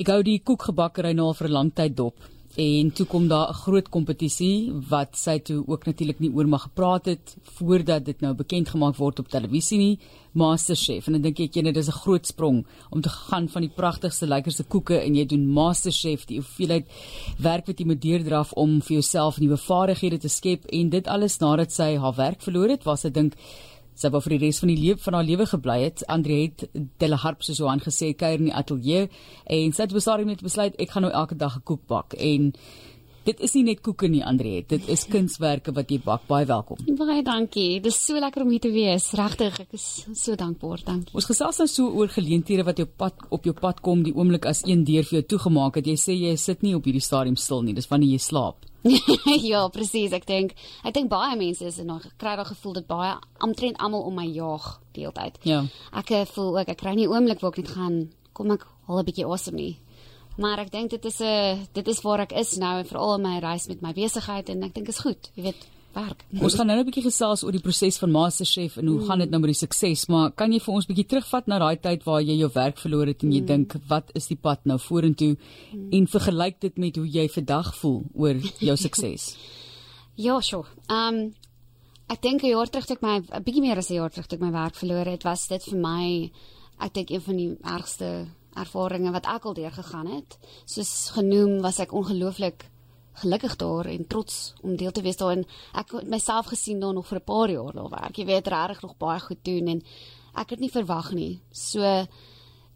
Ek hou die koekgebakkery nou al vir 'n lang tyd dop. En toe kom daar 'n groot kompetisie wat sy toe ook natuurlik nie oor mag gepraat het voordat dit nou bekend gemaak word op televisie nie, MasterChef. En dan dink ek jy net dis 'n groot sprong om te gaan van die pragtigste lekkerste koeke en jy doen MasterChef, die hoeveelheid werk wat jy moet deurdraf om vir jouself nuwe vaardighede te skep en dit alles nadat sy haar werk verloor het, was sy dink sy wou vir die res van die lewe van haar lewe gebly het. Andre het Delaharp soos Johan gesê kuier in die ateljee en sy het besluit net besluit ek gaan nou elke dag 'n koek bak en Dit is nie net koeke nie, Andre. Dit is kunswerke wat jy bak. Baie welkom. Baie dankie. Dit is so lekker om hier te wees. Regtig, ek is so dankbaar. Dankie. Ons gesels nou so oor geleenthede wat jou pad op jou pad kom, die oomblik as een deur vir jou toegemaak het. Jy sê jy sit nie op hierdie stadium stil nie. Dis wanneer jy slaap. ja, presies. Ek dink ek dink baie mense is nog kry daai gevoel dat baie omtrent almal om my jaag die hele tyd. Ja. Ek eh, voel ook ek kry nie oomblik waar ek net gaan kom ek al 'n bietjie awesome nie. Maar ek dink dit is 'n uh, dit is waar ek is nou en veral in my reis met my besigheid en ek dink is goed. Jy weet, werk. Ons gaan nou 'n bietjie gesels oor die proses van MasterChef en hoe mm. gaan dit nou met die sukses, maar kan jy vir ons bietjie terugvat na daai tyd waar jy jou werk verloor het en jy mm. dink wat is die pad nou vorentoe mm. en vergelyk dit met hoe jy vandag voel oor jou sukses? ja, sure. Ehm um, ek dink 'n jaar terug toe ek my 'n bietjie meer as 'n jaar terug toe ek my werk verloor het, was dit vir my ek dink een van die ergste ervarings wat ek al deurgegaan het. Soos genoem was ek ongelooflik gelukkig daar en trots om deel te wees daarin. Ek het myself gesien daar nog vir 'n paar jaar daar werk. Jy weet regtig nog baie goed doen en ek het nie verwag nie. So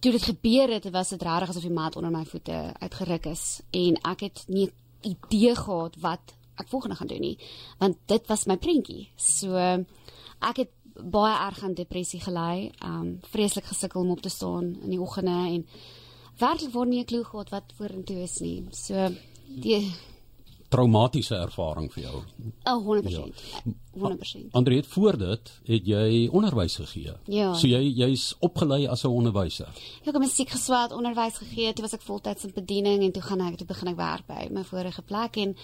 toe dit gebeur het, was dit regtig asof die mat onder my voete uitgeruk is en ek het nie idee gehad wat ek volgende gaan doen nie, want dit was my prentjie. So ek het baie erg aan depressie gelei, um vreeslik gesukkel om op te staan in die oggende en werklik word nie 'n klou gehad wat vorentoe is nie. So die traumatiese ervaring vir jou. Oh, 100%. Ja. 100%. Andre het voor dit het jy onderwys gegee. Ja. So jy jy's opgelei as 'n onderwyser. Ja, ek het musiek geswaat, onderwys gegee, toe was ek voltyds in bediening en toe gaan ek toe begin ek werk by my vorige plek en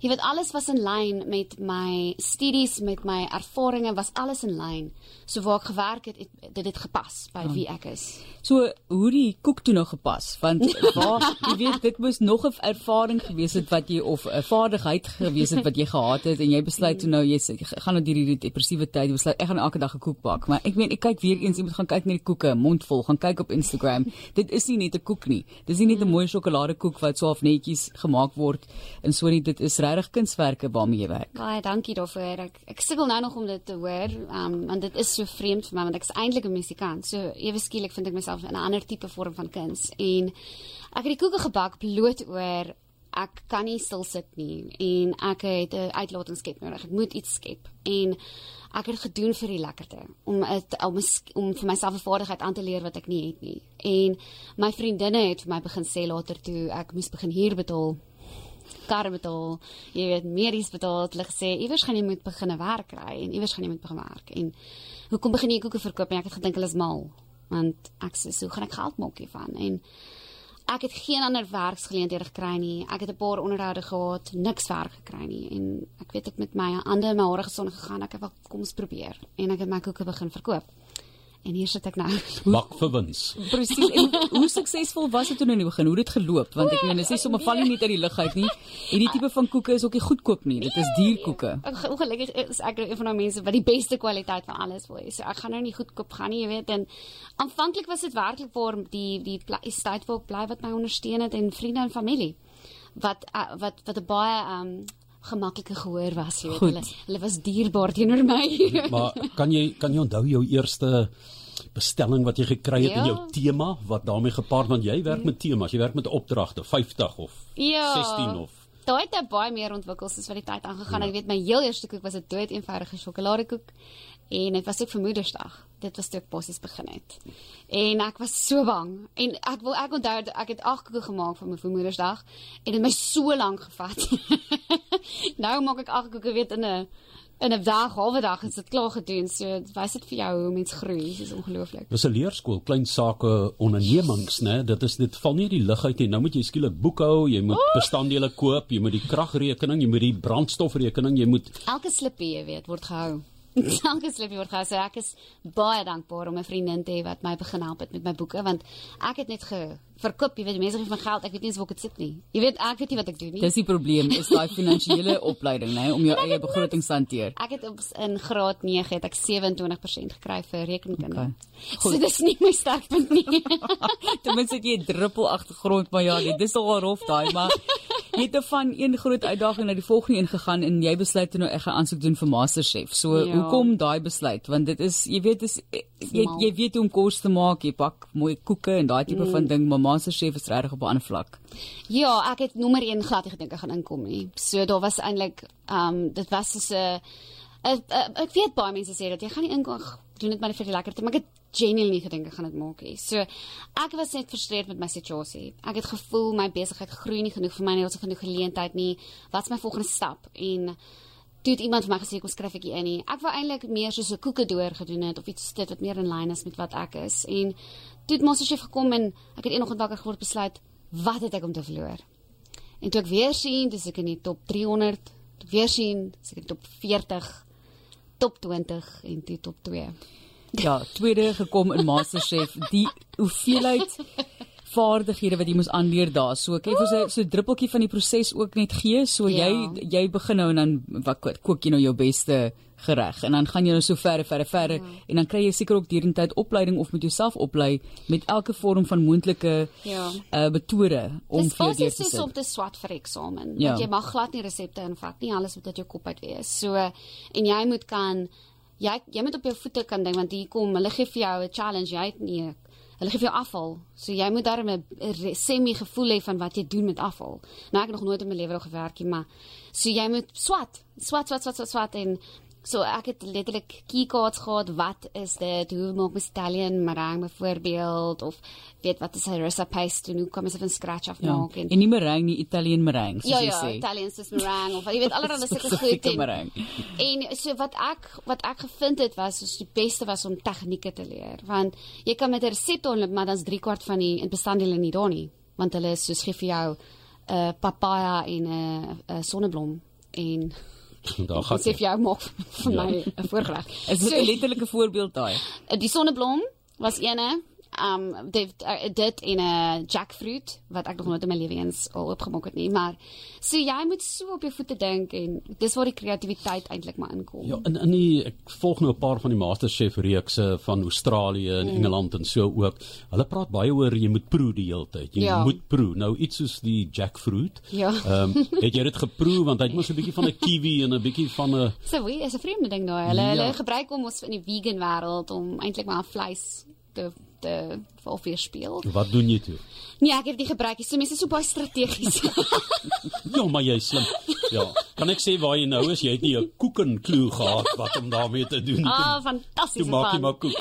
jy weet alles was in lyn met my studies, met my ervarings, was alles in lyn. So waar ek gewerk het, het dit het gepas by ja. wie ek is. So hoe die koek toe nou gepas? Want waar jy weet dit moes nog 'n ervaring gewees het wat jy of 'n vaardigheid gewees het wat jy gehad het en jy besluit toe nou jy gaan nou hierdie depressiewe tyd besluit ek gaan elke dag 'n koek bak maar ek meen ek kyk weer eens jy moet gaan kyk na die koeke mondvol gaan kyk op Instagram. Dit is nie net 'n koek nie. Dis nie net 'n mooi sjokoladekoek wat so half netjies gemaak word en so nie. Dit is regtig kunswerke waarmee jy werk. Baie dankie daarvoor ek ek sukkel nou nog om dit te hoor um, want dit is so vreemd vir my want ek is eintlik 'n musikant so ewe skielik vind ek myself in 'n ander tipe vorm van kuns. En ek het die koeke gebak bloot oor ek kan nie stil sit nie en ek het 'n uitlating skep nodig. Ek moet iets skep en ek het gedoen vir die lekkerte om het, om om vir myself 'n vaardigheid aan te leer wat ek nie het nie. En my vriendinne het vir my begin sê later toe ek moes begin huur betaal kar betaal, jy weet meer iets betaal, hulle gesê iewers gaan jy moet begin werk kry en iewers gaan jy moet begin werk. En hoekom begin jy koeke verkoop en ek het gedink hulle is mal want ek sê so gaan ek geld maak hiervan en ek het geen ander werksgeleenthede gekry nie. Ek het 'n paar onderhoude gehad, niks werk gekry nie en ek weet ek met my hande in my hare gesond gegaan. Ek het wel kom eens probeer en ek het my koeke begin verkoop. En hier sit ek nou. Bak vir wins. Presies. Hoe suksesvol was dit toe nou in die begin? Hoe het dit geloop? Want ek meen, dit is nie sommer val nie net uit die lug uit nie. En die tipe van koeke is ook nie goedkoop nie. Dit is duurkoeke. Ongelukkig is ek een van daai mense wat die beste kwaliteit van alles wil hê. So ek gaan nou nie goedkoop gaan nie, jy weet. En aanvanklik was dit werklik vir die die state folk bly wat my ondersteun het en vriende en familie wat wat wat 'n baie um gemaklike gehoor was, jy weet. Hulle hulle was dierbaar teenoor my. maar kan jy kan jy onthou jou eerste bestelling wat jy gekry het ja. in jou tema wat daarmee gepaard want jy werk met temas, jy werk met opdragte 50 of ja. 16 of Daai het baie meer ontwikkel soos wat die tyd aangegaan. Ja. Ek weet my heel eerste koek was 'n dood eenvoudige sjokoladekoek en dit was ook vir Moedersdag. Dit was toe ek bossies begin het. En ek was so bang en ek wil ek onthou ek het ag koeke gemaak vir my vir Moedersdag en dit het my so lank gevat. nou maak ek ag koeke weet in 'n in 'n dag, halwe dag is dit klaar gedoen. So wys dit vir jou hoe mens groei. Dit is ongelooflik. Dis 'n leerskool, klein sake ondernemings, né? Dit is dit val nie die lug uit nie. Nou moet jy skielik boekhou, jy moet oh! bestanddele koop, jy moet die kragrekening, jy moet die brandstofrekening, jy moet elke slippie, jy weet, word gehou. Word gehou. So ek is baie dankbaar om 'n vriendin te hê wat my begin help het met my boeke want ek het net ge verkoop, jy weet, mense gee my geld, ek weet nie eens waar ek dit sit nie. Jy weet, ek weet nie wat ek doen nie. Dis die probleem, is daai finansiële opleiding, nê, om jou eie begroting te hanteer. Ek het op in graad 9 het ek 27% gekry vir rekenkunde. Okay. So dis nie my sterkpunt nie. Ten minste jy 'n druppel agtergrond, maar ja, dit is al rof daai, maar jy het van een groot uitdaging na die volgende een gegaan en jy besluit nou ek gaan aansoek doen vir MasterChef. So ja. hoekom daai besluit? Want dit is jy weet is jy jy weet hoe om kos te maak, jy bak mooi koeke en daai tipe mm. van ding, maar MasterChef is regtig op 'n ander vlak. Ja, ek het nommer 1 glad gedink ek gaan inkom nie. So daar was eintlik ehm um, dit was so 'n ek weet baie mense sê dat jy gaan nie inkom doen dit maar vir die lekkerte, maar ek het genuinely gedink ek gaan dit maak nie. So ek was net frustreerd met my situasie. Ek het gevoel my besigheid groei nie genoeg vir my nie, ons het genoeg geleentheid nie. Wat is my volgende stap? En toe het iemand vir my gesê kom skryf ek hier in. Ek wou eintlik meer soos 'n koekedoor gedoen het of iets dit wat meer in lyn is met wat ek is. En toe het Masterchef gekom en ek het eendag wakker geword besluit wat het ek om te verloor. En toe ek weer sien, dis ek in die top 300, toe weer sien, dis ek in die top 40, top 20 en toe top 2. Ja, tweede gekom in Masterchef. Die hoeveelheid vaardighede wat jy moes aanleer daar. So kyk vir so so druppeltjie van die proses ook net gee. So ja. jy jy begin nou en dan wat kook jy nou jou beste gereg en dan gaan jy nou so verder verder verder ja. en dan kry jy seker ook deurentyd opleiding of met jouself oplei met elke vorm van moontlike ja uh, metode om vir jou te sit. Dis op te swat vir eksamen. Ja. Want jy mag glad nie resepte invat nie. Alles moet uit jou kop uit wees. So en jy moet kan jy jy moet op jou voete kan ding want hier kom hulle gee vir jou 'n challenge. Jy het nie hulle gee vir jou afval. So jy moet daarmee 'n semi gevoel hê van wat jy doen met afval. Nou ek het nog nooit in my lewe al gewerk nie, maar so jy moet swat, swat, swat, swat, swat, swat en So ek het letterlik keycards gehad. Wat is dit? Hoe maak mens Italian meringue byvoorbeeld of weet wat is 'n rasa paste? Hoe kom jy van scratch af ja, maak? En, en nie meringue nie, Italian meringue, soos ja, jy ja, sê. Ja, Italian soos meringue of jy weet allerlei sulke goed en, en so wat ek wat ek gevind het was soos die beste was om tegnieke te leer, want jy kan met 'n resept onloop, maar dan's 3 kwart van die bestanddele nie daar nie, want hulle is soos gee vir jou 'n uh, papaya en 'n uh, uh, sonneblom en Daar gaan sê vir jou maak vir ja. my 'n voorgereg. Is dit 'n so, letterlike voorbeeld daai? Die sonneblom was eene um dit uh, dit in 'n jackfruit wat ek nog nooit in my lewe eens al oopgemaak het nie maar so jy moet so op jou voete dink en dis waar die kreatiwiteit eintlik maar inkom. Ja, in in die ek volg nou 'n paar van die MasterChef reekse van Australië en mm. Engeland en so ook. Hulle praat baie oor jy moet proe die hele tyd. Jy ja. moet proe. Nou iets soos die jackfruit. Ja. Ehm um, het jy dit geproe want hy het mos 'n bietjie van 'n kiwi en 'n bietjie van 'n So, wie is 'n vreemde ding daai. Hulle ja. hulle gebruik hom ons in die vegan wêreld om eintlik maar vleis te te of weer speel. Wat doen jy toe? Nee, ek het dit gebruik. So mense is so baie strategies. ja, maar jy slim. Ja. Kan ek sê waar jy nou is? Jy het nie 'n koekenklou gehad wat om daarmee te doen nie. Ah, fantasties. Jy maak jy maar koek.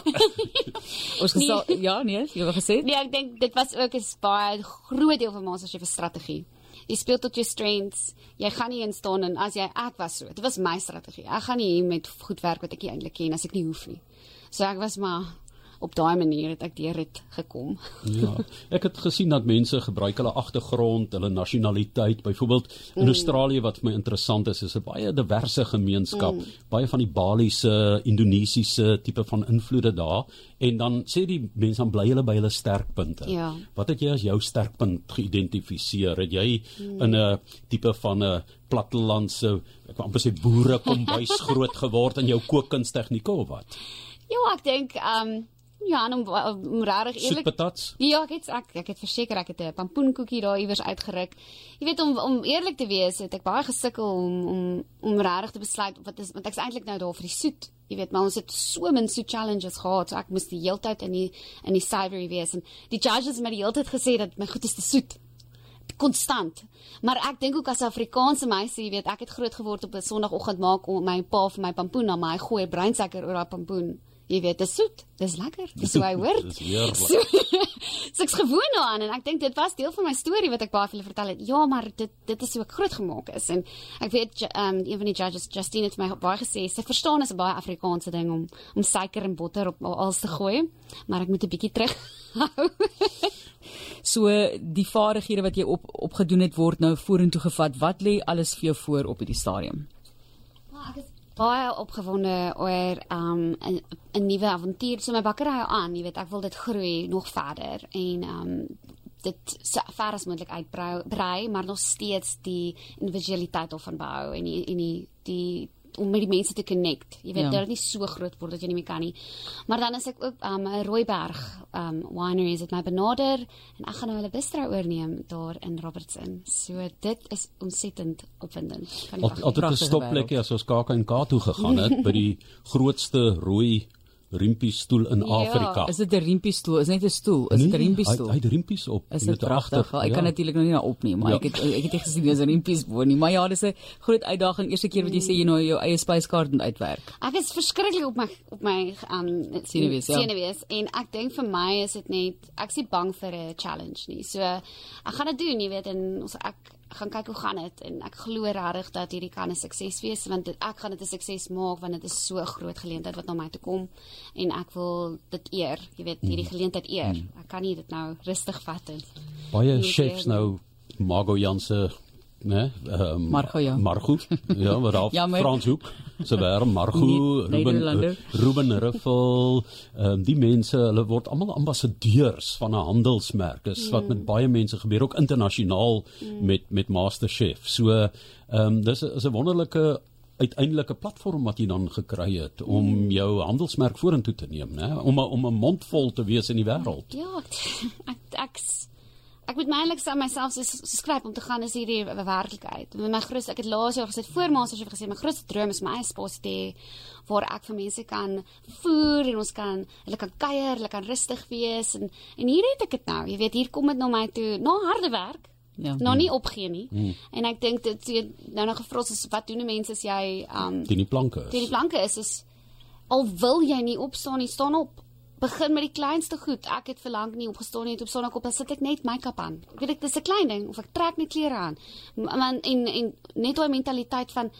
Ons gesê nee. ja, nee, jy het gesê. Nee, ek dink dit was ook 'n baie groot deel van ons as jy 'n strategie. Jy speel tot jou strengths. Jy gaan nie instaan en as jy ek was so. Dit was my strategie. Ek gaan nie met goed werk wat ek eintlik ken as ek nie hoef nie. So ek was maar op daai manier het ek deur dit gekom. ja, ek het gesien dat mense gebruik hulle agtergrond, hulle nasionaliteit, byvoorbeeld in mm. Australië wat vir my interessant is, is 'n baie diverse gemeenskap, mm. baie van die Baliese, Indonesiese tipe van invloede daar en dan sê die mense dan bly hulle by hulle sterkpunte. Ja. Wat het jy as jou sterkpunt geïdentifiseer? Het jy mm. in 'n tipe van 'n plattelandse, ek wou amper sê boere kom bys groot geword in jou kookkunstegnieke of wat? Ja, ek dink ehm um, Ja, om, om rarig eerlik. Patats? Ja, ek het ek, ek het verseker ek het 'n pampoenkoekie daar iewers uitgeruk. Jy weet om om eerlik te wees, het ek baie gesukkel om om om rarig te besluit wat is want ek's eintlik nou daar vir die soet. Jy weet, maar ons het so min soet challenges gehad, so ek moes die hele tyd in die in die savory wees en die judges het my die hele tyd gesê dat my goed is te soet konstant. Maar ek dink ook as 'n Afrikaanse meisie, jy weet, ek het groot geword op 'n Sondagoggend maak om my pa vir my pampoen na my gooi breinsuiker oor daai pampoen jy weet, dit is soet, dis lekker, dis hoe hy hoor. dis heerlik. So, so ek's gewoond daaraan en ek dink dit was deel van my storie wat ek baie vir hulle vertel het. Ja, maar dit dit is hoe ek groot gemaak is en ek weet um een van die judges Justine het my baie gesê, sy verstaan is 'n baie Afrikaanse ding om om suiker en botter op alles te gooi, maar ek moet 'n bietjie terug hou. so die vaardighede wat jy op opgedoen het word nou vorentoe gevat. Wat lê alles vir jou voor op hierdie stadium? Baie opgewonde oor um 'n 'n nuwe avontuur. So my bakkery hou aan, jy weet, ek wil dit groei nog verder en um dit so ver as moontlik uitbrei, maar nog steeds die individualiteit of van bou en die en die die om met die mense te connect. Jy weet, ja. dit is nie so groot word dat jy nie meer kan nie. Maar dan is ek ook um 'n Rooiberg um winery is dit my benader en ek gaan nou hulle bistro oorneem daar in Robertson. So dit is ontsettend opwindend. Altyd 'n stopplekkie as ons KAK toe gegaan het by die grootste rooi riempies stoel in ja. Afrika. Is dit 'n riempies stoel? Is net 'n stoel? Is dit 'n riempies stoel? Hy het riempies op is agter. Ek ja. kan natuurlik nog nie na opneem, maar ja. ek het ek het nie gesien dis 'n riempies bo nie, maar ja, dis 'n groot uitdaging eerste keer wat jy sê jy nou jou eie spyskaart moet uitwerk. Ek is verskriklik op my op my um senuwees, ja. Senuwees en ek dink vir my is dit net ek is bang vir 'n challenge nie. So ek gaan dit doen, jy weet, en ons ek gaan kyk hoe gaan dit en ek glo regtig dat hierdie kan 'n sukses wees want dit, ek gaan dit 'n sukses maak want dit is so 'n groot geleentheid wat na my toe kom en ek wil dit eer, jy weet, hierdie mm. geleentheid eer. Mm. Ek kan nie dit nou rustig vat nie. Baie chefs nou Margo Janse né? Ehm um, Margo ja. Margo. Ja, wat daar ja, Frans Hoek. Se wêre Margo, Ruben Ruben Ruffel, ehm um, die mense, hulle word almal ambassadeurs van 'n handelsmerk. Dis mm. wat met baie mense gebeur ook internasionaal mm. met met MasterChef. So ehm um, dis is 'n wonderlike uiteindelike platform wat jy dan gekry het om mm. jou handelsmerk vorentoe te neem, né? Om om 'n mond vol te wees in die wêreld. Ja, ek ek's ek moet my eintlik aan myself so skryf om te gaan is hierdie werklikheid. My groot ek het laas jaar gesê voor masters het gesê my grootste droom is my eie spasie te waar ek vir mense kan voer en ons kan hulle kan kuier, hulle kan rustig wees en en hier het ek dit nou. Jy weet hier kom dit na my toe na harde werk. Ja. Nou nie opgee nie. Mm. En ek dink dit nou nog gefros is wat doen mense as jy um die nie planke is. Die planke is is al wil jy nie opstaan nie, staan op begin met die kleinste goed. Ek het verlang nie opgestaan nie op Sondag op, dan sit ek net make-up aan. Ek weet ek dis 'n klein ding of ek trek net klere aan. Man en en net daai mentaliteit van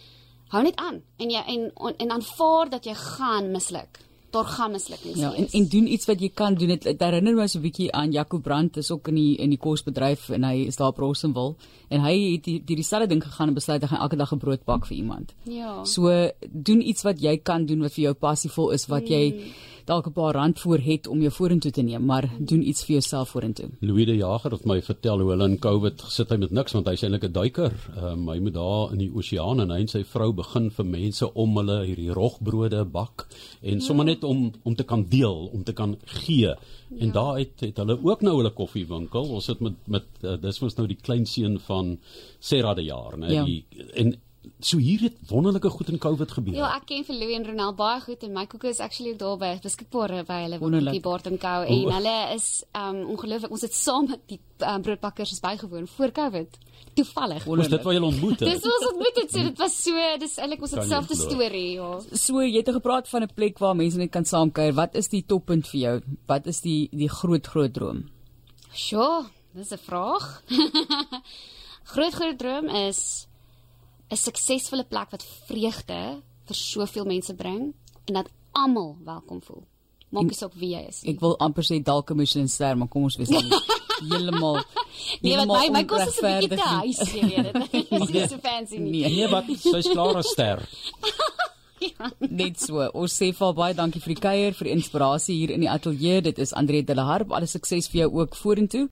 hou net aan en jy en en aanvaar dat jy gaan misluk. Daar gaan ja, wees. Ja, en en doen iets wat jy kan doen. Dit herinner my so 'n bietjie aan Jaco Brandt, is ook in die in die kosbedryf en hy is daar op Rossenwil en hy het die dieselfde ding gegaan en besluit hy gaan elke dag 'n brood bak vir iemand. Ja. So doen iets wat jy kan doen wat vir jou passievol is wat jy hmm dalk 'n paar rand voor het om jou vorentoe te neem, maar doen iets vir jouself vorentoe. Louis de Jager het my vertel hoe hulle in Covid gesit het met niks want hy's eintlik 'n duiker. Um, hy moet daar in die oseaan en hy en sy vrou begin vir mense om hulle hierdie rogbrode bak en sommer net om om te kan deel, om te kan gee. En ja. daar het het hulle ook nou hulle koffiewinkel. Ons sit met met uh, dis mos nou die kleinseun van Serra de Jaar, né? Ja. Die en so hier het wonderlike goed in Covid gebeur. Ja, ek ken vir Louis en Ronald baie goed en my koeke is actually daar by beskikbaar by hulle die bord en kou en hulle is um ongelooflik. Ons het saam met die um, broodbakkers is bygewoon voor Covid. Toevallig. Was dit waar julle ontmoet het? dis ons ontmoet het, so dit was so, dis eintlik ons het selfde storie, ja. So jy het gepraat van 'n plek waar mense net kan saamkuier. Wat is die toppunt vir jou? Wat is die die groot groot droom? Sjoe, dis 'n vraag. groot groot droom is 'n suksesvolle plek wat vreugde vir soveel mense bring en dat almal welkom voel. Maak nie saak wie jy is. Ek wil amper sê dalk 'n Michelin ster, maar kom ons wees heeltemal Nee, wat my my kos is 'n bietjie te huis, jy weet dit. Dis nie so fancy nie. Nee, nee wat sy's klaar 'n ster. Ja. Net so. Ons sê vir baie dankie vir die kuier, vir die inspirasie hier in die ateljee. Dit is Andre de la Harp. Alles sukses vir jou ook vorentoe.